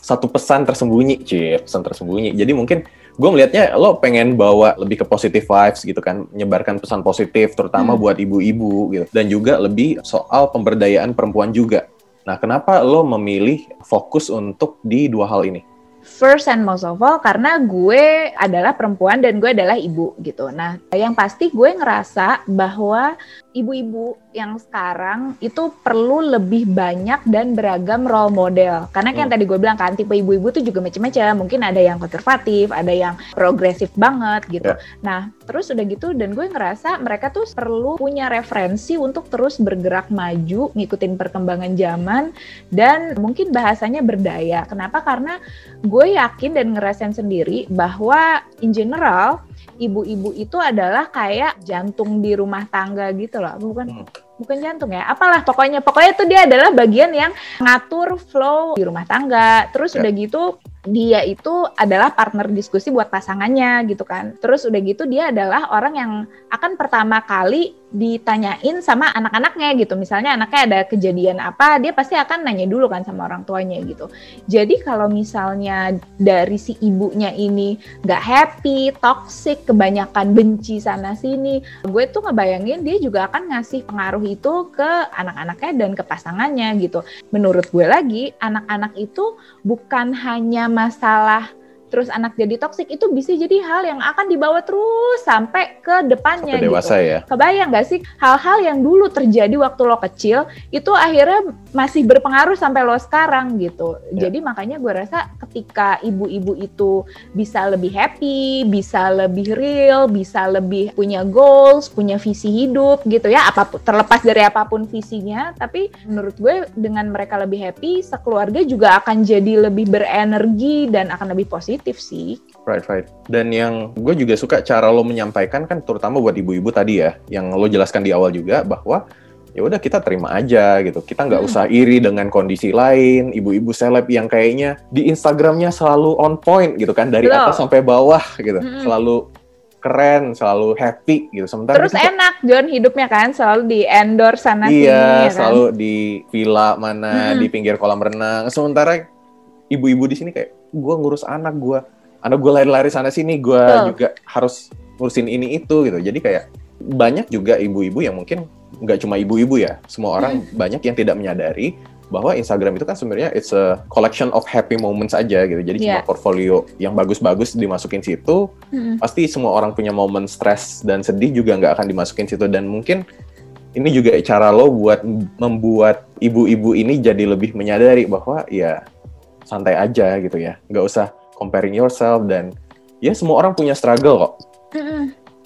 satu pesan tersembunyi, Cip, pesan tersembunyi. Jadi mungkin gue melihatnya lo pengen bawa lebih ke positive vibes gitu kan, menyebarkan pesan positif terutama hmm. buat ibu-ibu gitu dan juga lebih soal pemberdayaan perempuan juga. Nah, kenapa lo memilih fokus untuk di dua hal ini? First and most of all karena gue adalah perempuan dan gue adalah ibu gitu. Nah, yang pasti gue ngerasa bahwa ibu-ibu yang sekarang itu perlu lebih banyak dan beragam role model. Karena kan hmm. tadi gue bilang kan tipe ibu-ibu tuh juga macam-macam. Mungkin ada yang konservatif, ada yang progresif banget gitu. Yeah. Nah, terus udah gitu dan gue ngerasa mereka tuh perlu punya referensi untuk terus bergerak maju, ngikutin perkembangan zaman dan mungkin bahasanya berdaya. Kenapa? Karena gue yakin dan ngerasain sendiri bahwa in general ibu-ibu itu adalah kayak jantung di rumah tangga gitu loh, bukan? Hmm. Bukan jantung ya, apalah pokoknya pokoknya itu dia adalah bagian yang ngatur flow di rumah tangga. Terus ya. udah gitu dia itu adalah partner diskusi buat pasangannya gitu kan. Terus udah gitu dia adalah orang yang akan pertama kali ditanyain sama anak-anaknya gitu. Misalnya anaknya ada kejadian apa, dia pasti akan nanya dulu kan sama orang tuanya gitu. Jadi kalau misalnya dari si ibunya ini nggak happy, toxic, kebanyakan benci sana sini, gue tuh ngebayangin dia juga akan ngasih pengaruh itu ke anak-anaknya dan ke pasangannya gitu. Menurut gue lagi, anak-anak itu bukan hanya masalah terus anak jadi toksik itu bisa jadi hal yang akan dibawa terus sampai ke depannya sampai dewasa gitu. ya. Kebayang gak sih hal-hal yang dulu terjadi waktu lo kecil itu akhirnya masih berpengaruh sampai lo sekarang gitu. Ya. Jadi makanya gue rasa ketika ibu-ibu itu bisa lebih happy, bisa lebih real, bisa lebih punya goals, punya visi hidup gitu ya, apa pun terlepas dari apa pun visinya, tapi menurut gue dengan mereka lebih happy, sekeluarga juga akan jadi lebih berenergi dan akan lebih positif positif sih. Right, right. Dan yang gue juga suka cara lo menyampaikan kan terutama buat ibu-ibu tadi ya, yang lo jelaskan di awal juga bahwa ya udah kita terima aja gitu. Kita nggak hmm. usah iri dengan kondisi lain. Ibu-ibu seleb yang kayaknya di Instagramnya selalu on point gitu kan dari Betul. atas sampai bawah gitu, hmm. selalu keren, selalu happy gitu. Sementara terus enak John hidupnya kan, selalu di endorse sana iya, sini. Iya, ya selalu kan? di villa mana, hmm. di pinggir kolam renang. Sementara ibu-ibu di sini kayak gue ngurus anak gue anak gue lari-lari sana sini gue oh. juga harus ngurusin ini itu gitu jadi kayak banyak juga ibu-ibu yang mungkin nggak cuma ibu-ibu ya semua orang hmm. banyak yang tidak menyadari bahwa Instagram itu kan sebenarnya it's a collection of happy moments aja gitu. Jadi yeah. cuma portfolio yang bagus-bagus dimasukin situ. hmm Pasti semua orang punya momen stres dan sedih juga nggak akan dimasukin situ dan mungkin ini juga cara lo buat membuat ibu-ibu ini jadi lebih menyadari bahwa ya santai aja gitu ya. Nggak usah comparing yourself dan ya semua orang punya struggle kok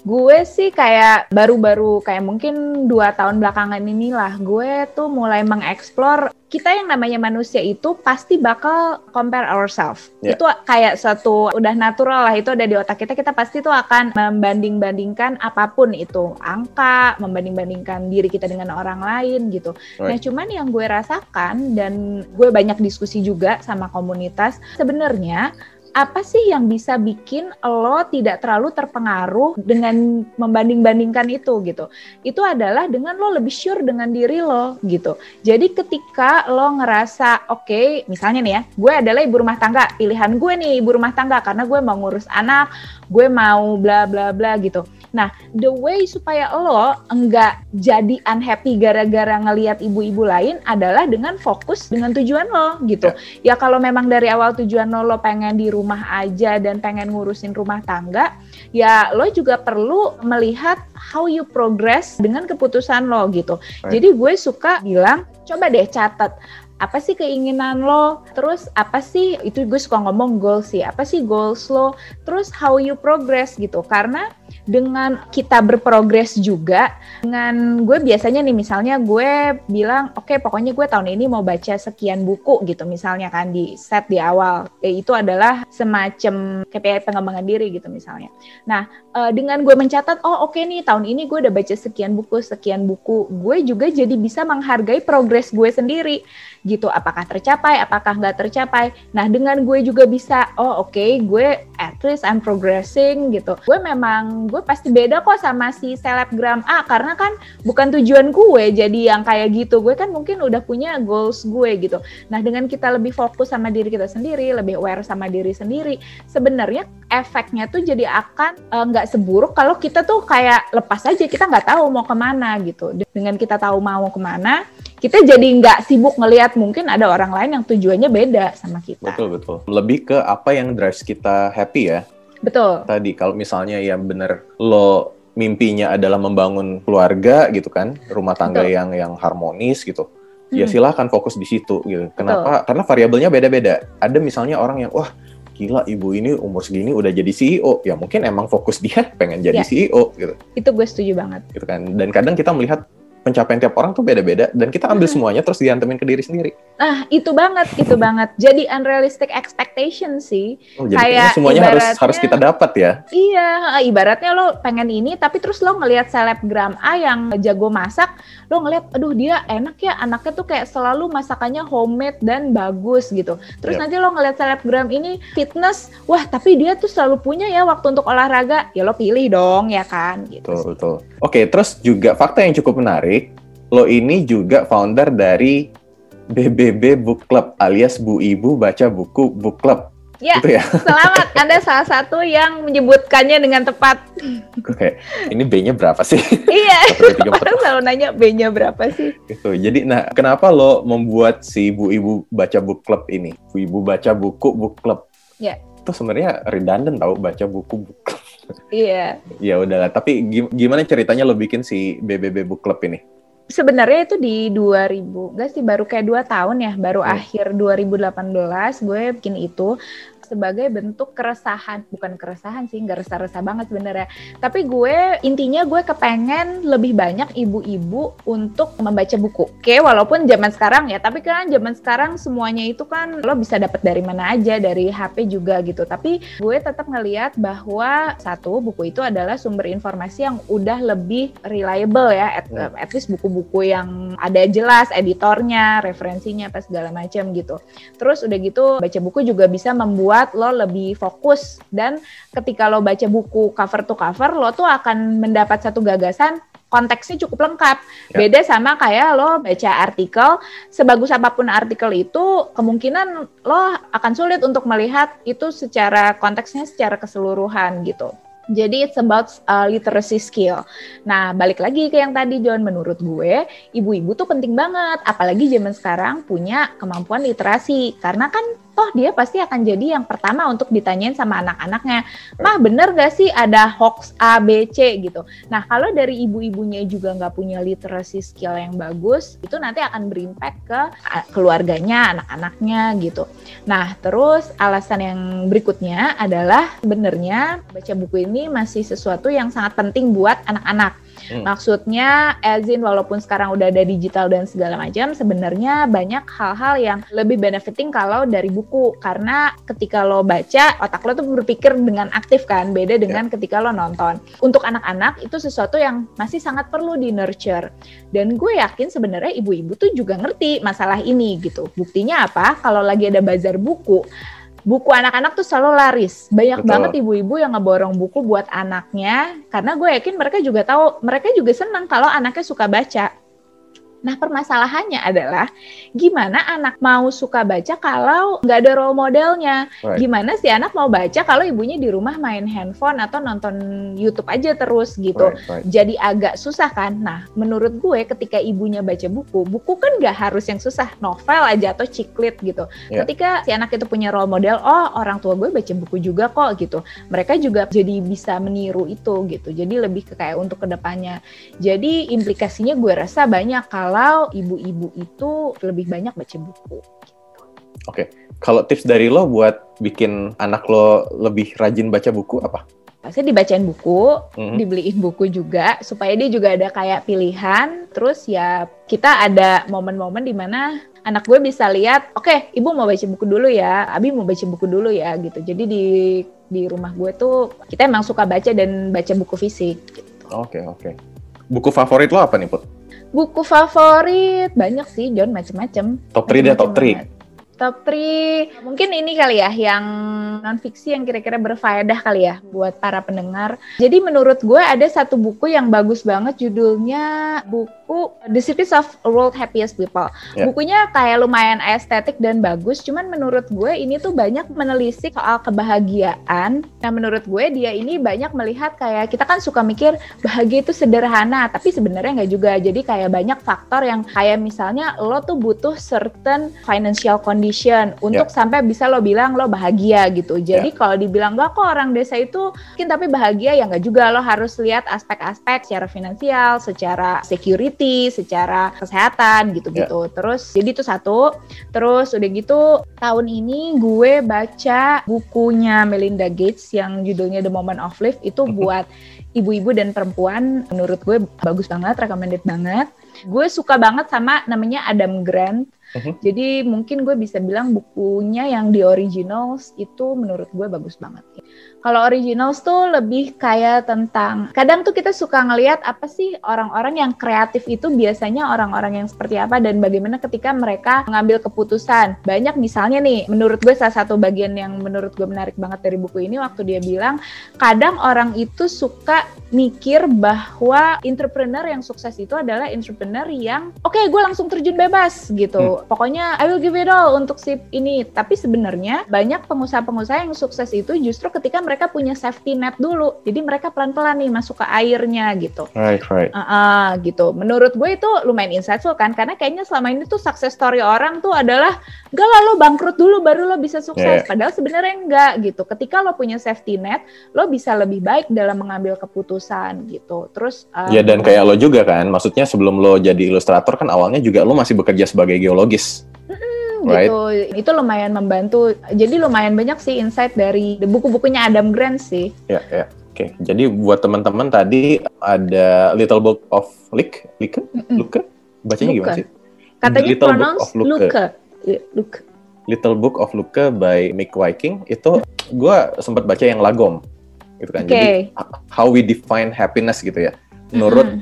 Gue sih kayak baru-baru kayak mungkin dua tahun belakangan inilah gue tuh mulai mengeksplor kita yang namanya manusia itu pasti bakal compare ourselves. Yeah. Itu kayak satu udah natural lah itu ada di otak kita kita pasti tuh akan membanding-bandingkan apa pun itu angka, membanding-bandingkan diri kita dengan orang lain gitu. Right. Nah, cuman yang gue rasakan dan gue banyak diskusi juga sama komunitas sebenarnya apa sih yang bisa bikin lo tidak terlalu terpengaruh dengan membanding-bandingkan itu gitu. Itu adalah dengan lo lebih sure dengan diri lo gitu. Jadi ketika lo ngerasa oke, okay, misalnya nih ya, gue adalah ibu rumah tangga, pilihan gue nih ibu rumah tangga karena gue mau ngurus anak, gue mau bla bla bla gitu. Nah, the way supaya lo enggak jadi unhappy gara-gara ngelihat ibu-ibu lain adalah dengan fokus dengan tujuan lo gitu. Ya, ya kalau memang dari awal tujuan lo lo pengen di rumah aja dan pengen ngurusin rumah tangga, ya lo juga perlu melihat how you progress dengan keputusan lo gitu. Right. Jadi gue suka bilang, coba deh catat apa sih keinginan lo? Terus apa sih itu gue suka ngomong goals sih apa sih goals lo? Terus how you progress gitu. Karena dengan kita berprogres juga dengan gue biasanya nih misalnya gue bilang oke okay, pokoknya gue tahun ini mau baca sekian buku gitu misalnya kan di set di awal. Ya, itu adalah semacam KPI pengembangan diri gitu misalnya. Nah uh, dengan gue mencatat oh oke okay nih tahun ini gue udah baca sekian buku sekian buku gue juga jadi bisa menghargai progres gue sendiri gitu. Apakah tercapai apakah nggak tercapai. Nah dengan gue juga bisa oh oke okay, gue at least I'm progressing gitu. Gue memang gue pasti beda kok sama si selebgram A karena kan bukan tujuan gue jadi yang kayak gitu. Gue kan mungkin udah punya goals gue gitu. Nah dengan kita lebih fokus sama diri kita sendiri lebih aware sama diri sendiri sebenarnya efeknya tuh jadi akan eh, nggak uh, seburuk kalau kita tuh kayak lepas aja kita nggak tahu mau ke mana gitu. Dengan kita tahu mau ke mana kita jadi nggak sibuk ngelihat mungkin ada orang lain yang tujuannya beda sama kita. Betul betul. Lebih ke apa yang drives kita happy ya. Betul. Tadi kalau misalnya ya bener lo mimpinya adalah membangun keluarga gitu kan, rumah tangga Betul. yang yang harmonis gitu. Ya Hmm. silahkan fokus di situ gitu. Kenapa? Karena variabelnya beda-beda. Ada misalnya orang yang wah gila ibu ini umur segini udah jadi CEO. Ya mungkin emang fokus dia pengen jadi Ya. CEO gitu. Itu gue setuju banget. gitu kan. Dan kadang kita melihat pencapaian tiap orang tuh beda-beda dan kita ambil Hmm. semuanya terus diantemin ke diri sendiri. Nah, itu banget, itu banget. Jadi unrealistic expectation sih. Oh, jadi Kayak semuanya harus harus kita dapat ya. Iya, ibaratnya lo pengen ini, tapi terus lo ngelihat selebgram A yang jago masak, lo ngelihat, aduh dia enak ya, anaknya tuh kayak selalu masakannya homemade dan bagus gitu. Terus Yap. nanti lo ngelihat selebgram ini fitness, wah tapi dia tuh selalu punya ya waktu untuk olahraga, ya lo pilih dong ya kan, gitu. Betul, sih. betul. Oke, terus juga fakta yang cukup menarik, lo ini juga founder dari BBB Book Club alias Bu Ibu Baca Buku Book Club. Ya. Itu ya. Selamat, Anda salah satu yang menyebutkannya dengan tepat. Oke, ini B-nya berapa sih? iya, orang selalu nanya B-nya berapa sih? gitu. Jadi, nah, kenapa lo membuat si Bu Ibu Baca Book Club ini? Bu Ibu Baca Buku Book Club. Ya. Itu sebenarnya redundant tau baca buku book club. Iya. Ya udahlah, tapi gim- gimana ceritanya lo bikin si BBB Book Club ini? Sebenarnya itu di 2000, enggak sih baru kayak dua tahun ya, baru Hmm. akhir 2018 gue bikin itu sebagai bentuk keresahan, bukan keresahan sih, nggak resah-resah banget sebenarnya. Tapi gue intinya gue kepengen lebih banyak ibu-ibu untuk membaca buku. Oke, walaupun zaman sekarang ya, tapi kan zaman sekarang semuanya itu kan lo bisa dapat dari mana aja, dari HP juga gitu. Tapi gue tetap ngelihat bahwa satu buku itu adalah sumber informasi yang udah lebih reliable ya, at, Hmm. at least buku-buku yang ada jelas editornya, referensinya, apa segala macam gitu. Terus udah gitu baca buku juga bisa membuat lo lebih fokus dan ketika lo baca buku cover to cover lo tuh akan mendapat satu gagasan konteksnya cukup lengkap. Ya. Beda sama kayak lo baca artikel, sebagus apa pun artikel itu kemungkinan lo akan sulit untuk melihat itu secara konteksnya secara keseluruhan gitu. Jadi it's about uh, literacy skill. Nah, balik lagi ke yang tadi John, menurut gue, ibu-ibu tuh penting banget, apalagi zaman sekarang punya kemampuan literasi. Karena kan toh dia pasti akan jadi yang pertama untuk ditanyain sama anak-anaknya. Mah bener gak sih ada hoax A, B, C gitu. Nah, kalau dari ibu-ibunya juga nggak punya literasi skill yang bagus, itu nanti akan berimpact ke uh, keluarganya, anak-anaknya gitu. Nah, terus alasan yang berikutnya adalah sebenarnya baca buku ini masih sesuatu yang sangat penting buat anak-anak. Hmm. Maksudnya, Ezin walaupun sekarang udah ada digital dan segala macam, sebenarnya banyak hal-hal yang lebih benefiting kalau dari buku. Karena ketika lo baca, otak lo tuh berpikir dengan aktif kan, beda dengan ketika lo nonton. Untuk anak-anak itu sesuatu yang masih sangat perlu di nurture. Dan gue yakin sebenarnya ibu-ibu tuh juga ngerti masalah ini gitu. Buktinya apa? Kalau lagi ada bazar buku, buku anak-anak tuh selalu laris. Banyak Betul. banget ibu-ibu yang ngeborong buku buat anaknya karena gue yakin mereka juga tahu, mereka juga senang kalau anaknya suka baca. Nah, permasalahannya adalah gimana anak mau suka baca kalau nggak ada role modelnya? Right. Gimana sih anak mau baca kalau ibunya di rumah main handphone atau nonton YouTube aja terus gitu? Right, right. jadi agak susah kan. Nah, menurut gue ketika ibunya baca buku, buku kan nggak harus yang susah, novel aja atau ciklit gitu. Iya. Ketika si anak itu punya role model, oh orang tua gue baca buku juga kok gitu. Mereka juga jadi bisa meniru itu gitu. Jadi lebih ke kayak untuk ke depannya. Jadi implikasinya gue rasa banyak kalau ibu-ibu itu lebih banyak baca buku. Kalau tips dari lo buat bikin anak lo lebih rajin baca buku apa? Pasti dibacain buku, Mhm. dibeliin buku juga supaya dia juga ada kayak pilihan terus ya kita ada momen-momen di mana anak gue bisa lihat oke ibu mau baca buku dulu ya abi mau baca buku dulu ya gitu jadi di di rumah gue tuh kita emang suka baca dan baca buku fisik Oke, oke. Buku favorit lo apa nih, Put? Buku favorit banyak sih John macem-macem Top 3 deh, top 3. Top 3 mungkin ini kali ya yang non fiksi yang kira-kira berfaedah kali ya buat para pendengar. Jadi menurut gue ada satu buku yang bagus banget judulnya buku buku The Secrets of World Happiest People. Yeah. Bukunya kayak lumayan estetik dan bagus, cuman menurut gue ini tuh banyak menelisik soal kebahagiaan. Nah menurut gue dia ini banyak melihat kayak kita kan suka mikir bahagia itu sederhana, tapi sebenarnya nggak juga. Jadi kayak banyak faktor yang kayak misalnya lo tuh butuh certain financial condition untuk yeah. sampai bisa lo bilang lo bahagia gitu. Jadi yeah. kalau dibilang gak kok orang desa itu mungkin tapi bahagia ya nggak juga. Lo harus lihat aspek-aspek secara finansial, secara security, secara kesehatan gitu-gitu. Yeah. Terus jadi itu satu. Terus udah gitu tahun ini gue baca bukunya Melinda Gates yang judulnya The Moment of Life itu mhm. buat ibu-ibu dan perempuan menurut gue bagus banget, recommended banget. Gue suka banget sama namanya Adam Grant. Uh-huh. Jadi mungkin gue bisa bilang bukunya yang di originals itu menurut gue bagus banget. Kalau originals tuh lebih kayak tentang kadang tuh kita suka ngelihat apa sih orang-orang yang kreatif itu biasanya orang-orang yang seperti apa dan bagaimana ketika mereka mengambil keputusan. Banyak misalnya nih, menurut gue salah satu bagian yang menurut gue menarik banget dari buku ini waktu dia bilang kadang orang itu suka mikir bahwa entrepreneur yang sukses itu adalah entrepreneur yang oke okay, gue langsung terjun bebas gitu. Hmm. Pokoknya I will give it all untuk si ini. Tapi sebenarnya banyak pengusaha-pengusaha yang sukses itu justru ketika mereka punya safety net dulu. Jadi mereka pelan-pelan nih masuk ke airnya gitu. Right, right. Uh, uh, gitu. Menurut gue itu lumayan insightful kan, karena kayaknya selama ini tuh success story orang tuh adalah enggak lah lo bangkrut dulu baru lo bisa sukses. Yeah. Padahal sebenarnya enggak gitu. Ketika lo punya safety net, lo bisa lebih baik dalam mengambil keputusan gitu. Terus uh, Ya dan kayak lo juga kan, maksudnya sebelum lo jadi ilustrator kan awalnya juga lo masih bekerja sebagai geologis right? gitu. Itu lumayan membantu. Jadi lumayan banyak sih insight dari buku-bukunya Adam Grant sih. Ya, ya. Oke, okay. jadi buat teman-teman tadi ada Little Book of Luke, Luke, Luke, bacanya Luke. gimana sih? Katanya Little Book of Luke. Luke. Luke. Little Book of Luke by Mick Viking itu gue sempat baca yang Lagom gitu kan. Okay. Jadi how we define happiness gitu ya. Menurut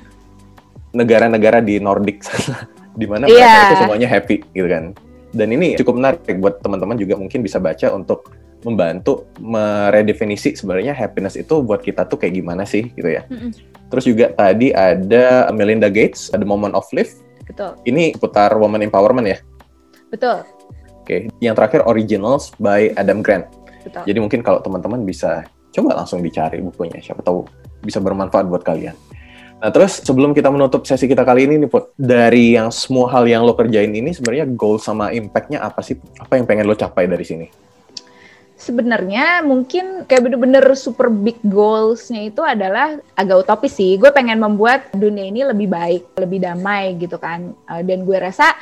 negara-negara mm -hmm. di Nordic di mana yeah. mereka itu semuanya happy gitu kan. Dan ini cukup menarik buat teman-teman juga mungkin bisa baca untuk membantu meredefinisi sebenarnya happiness itu buat kita tuh kayak gimana sih gitu ya. Mm -mm. Terus juga tadi ada Melinda Gates, The Moment of Life. Betul. Ini putar woman empowerment ya. Betul. Oke, okay. yang terakhir Originals by Adam Grant. Betul. Jadi mungkin kalau teman-teman bisa coba langsung dicari bukunya, siapa tahu bisa bermanfaat buat kalian. Nah, terus sebelum kita menutup sesi kita kali ini nih, Put, dari yang semua hal yang lo kerjain ini sebenarnya goal sama impact-nya apa sih? Apa yang pengen lo capai dari sini? Sebenarnya mungkin kayak bener-bener super big goals-nya itu adalah agak utopis sih. Gue pengen membuat dunia ini lebih baik, lebih damai gitu kan. Eh, dan gue rasa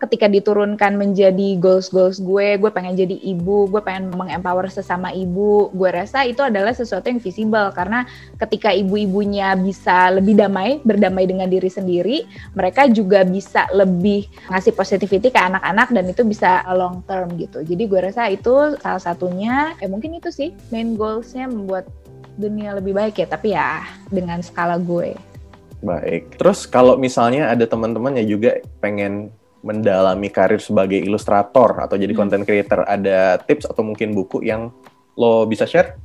ketika diturunkan menjadi goals-goals gue, gue pengen jadi ibu, gue pengen mengempower sesama ibu, gue rasa itu adalah sesuatu yang visible karena ketika ibu-ibunya bisa lebih damai, berdamai dengan diri sendiri, mereka juga bisa lebih ngasih positivity ke anak-anak dan itu bisa long term gitu. Jadi gue rasa itu salah satunya, eh mungkin itu sih main goalsnya membuat dunia lebih baik ya, tapi ya dengan skala gue. Baik. Terus kalau misalnya ada teman-teman yang juga pengen mendalami karir sebagai ilustrator atau jadi hmm. content creator, ada tips atau mungkin buku yang lo bisa share?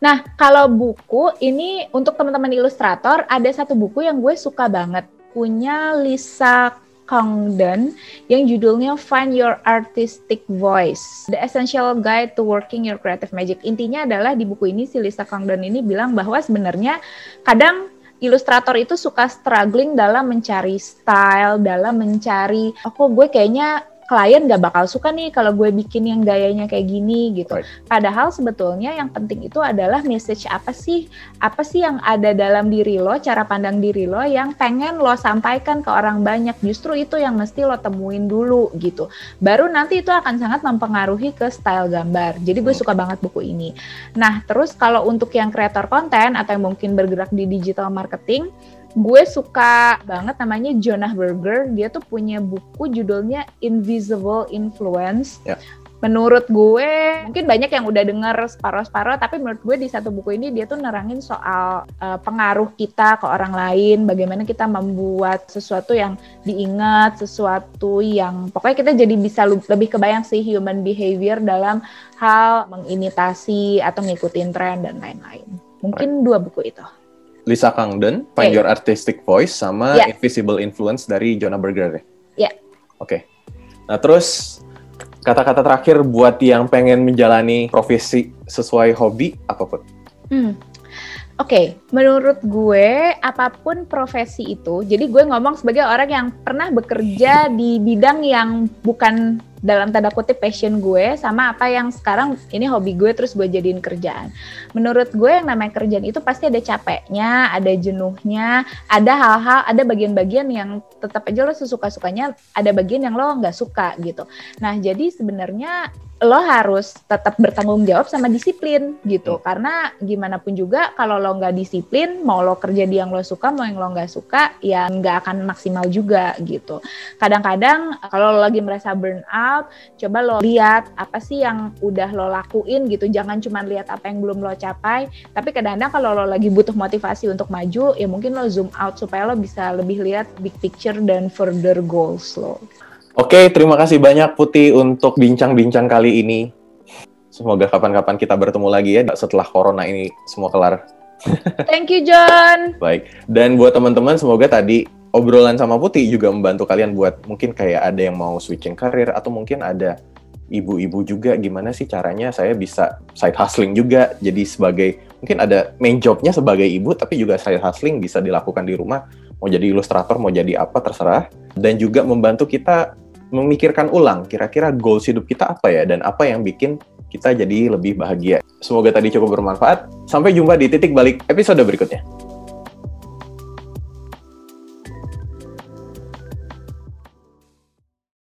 Nah, kalau buku ini untuk teman-teman ilustrator, ada satu buku yang gue suka banget. Punya Lisa Congdon yang judulnya Find Your Artistic Voice, The Essential Guide to Working Your Creative Magic. Intinya adalah di buku ini si Lisa Congdon ini bilang bahwa sebenarnya kadang ilustrator itu suka struggling dalam mencari style, dalam mencari, oh gue kayaknya klien gak bakal suka nih kalau gue bikin yang gayanya kayak gini gitu. Right. Padahal sebetulnya yang penting itu adalah message apa sih, apa sih yang ada dalam diri lo, cara pandang diri lo yang pengen lo sampaikan ke orang banyak. Justru itu yang mesti lo temuin dulu gitu. Baru nanti itu akan sangat mempengaruhi ke style gambar. Jadi gue suka banget buku ini. Nah terus kalau untuk yang kreator konten atau yang mungkin bergerak di digital marketing, gue suka banget namanya Jonah Berger. Dia tuh punya buku judulnya Invisible Influence. Yeah. menurut gue mungkin banyak yang udah denger separuh-separuh tapi menurut gue di satu buku ini dia tuh nerangin soal uh, pengaruh kita ke orang lain bagaimana kita membuat sesuatu yang diingat sesuatu yang pokoknya kita jadi bisa lebih kebayang sih human behavior dalam hal mengimitasi atau ngikutin tren dan lain-lain. Mungkin dua buku itu Lisa Kangden, Find Yeah. Your Artistic Voice, sama Yeah. Invisible Influence dari Jonah Berger ya? Yeah. Oke. Nah terus kata-kata terakhir buat yang pengen menjalani profesi sesuai hobi apa pun? Hmm. Oke, menurut gue apa pun profesi itu, jadi gue ngomong sebagai orang yang pernah bekerja di bidang yang bukan dalam tanda kutip passion gue sama apa yang sekarang ini hobi gue terus gue jadiin kerjaan. Menurut gue yang namanya kerjaan itu pasti ada capeknya, ada jenuhnya, ada hal-hal, ada bagian-bagian yang tetap aja lo sesuka-sukanya, ada bagian yang lo nggak suka gitu. Nah, jadi sebenarnya lo harus tetap bertanggung jawab sama disiplin gitu. Karena gimana pun juga kalau lo nggak disiplin mau lo kerja di yang lo suka mau yang lo nggak suka ya nggak akan maksimal juga gitu. Kadang-kadang kalau lo lagi merasa burn out coba lo lihat apa sih yang udah lo lakuin gitu. Jangan cuma lihat apa yang belum lo capai tapi kadang-kadang kalau lo lagi butuh motivasi untuk maju ya mungkin lo zoom out supaya lo bisa lebih lihat big picture dan further goals lo Oke, terima kasih banyak Putih untuk bincang-bincang kali ini. Semoga kapan-kapan kita bertemu lagi ya setelah corona ini semua kelar. thank you John Baik. Dan buat teman-teman semoga tadi obrolan sama Putih juga membantu kalian buat mungkin kayak ada yang mau switching karir atau mungkin ada ibu-ibu juga gimana sih caranya saya bisa side hustling juga jadi sebagai mungkin ada main jobnya sebagai ibu tapi juga side hustling bisa dilakukan di rumah mau jadi ilustrator mau jadi apa terserah dan juga membantu kita memikirkan ulang kira-kira goals hidup kita apa ya dan apa yang bikin kita jadi lebih bahagia. Semoga tadi cukup bermanfaat. Sampai jumpa di titik balik episode berikutnya.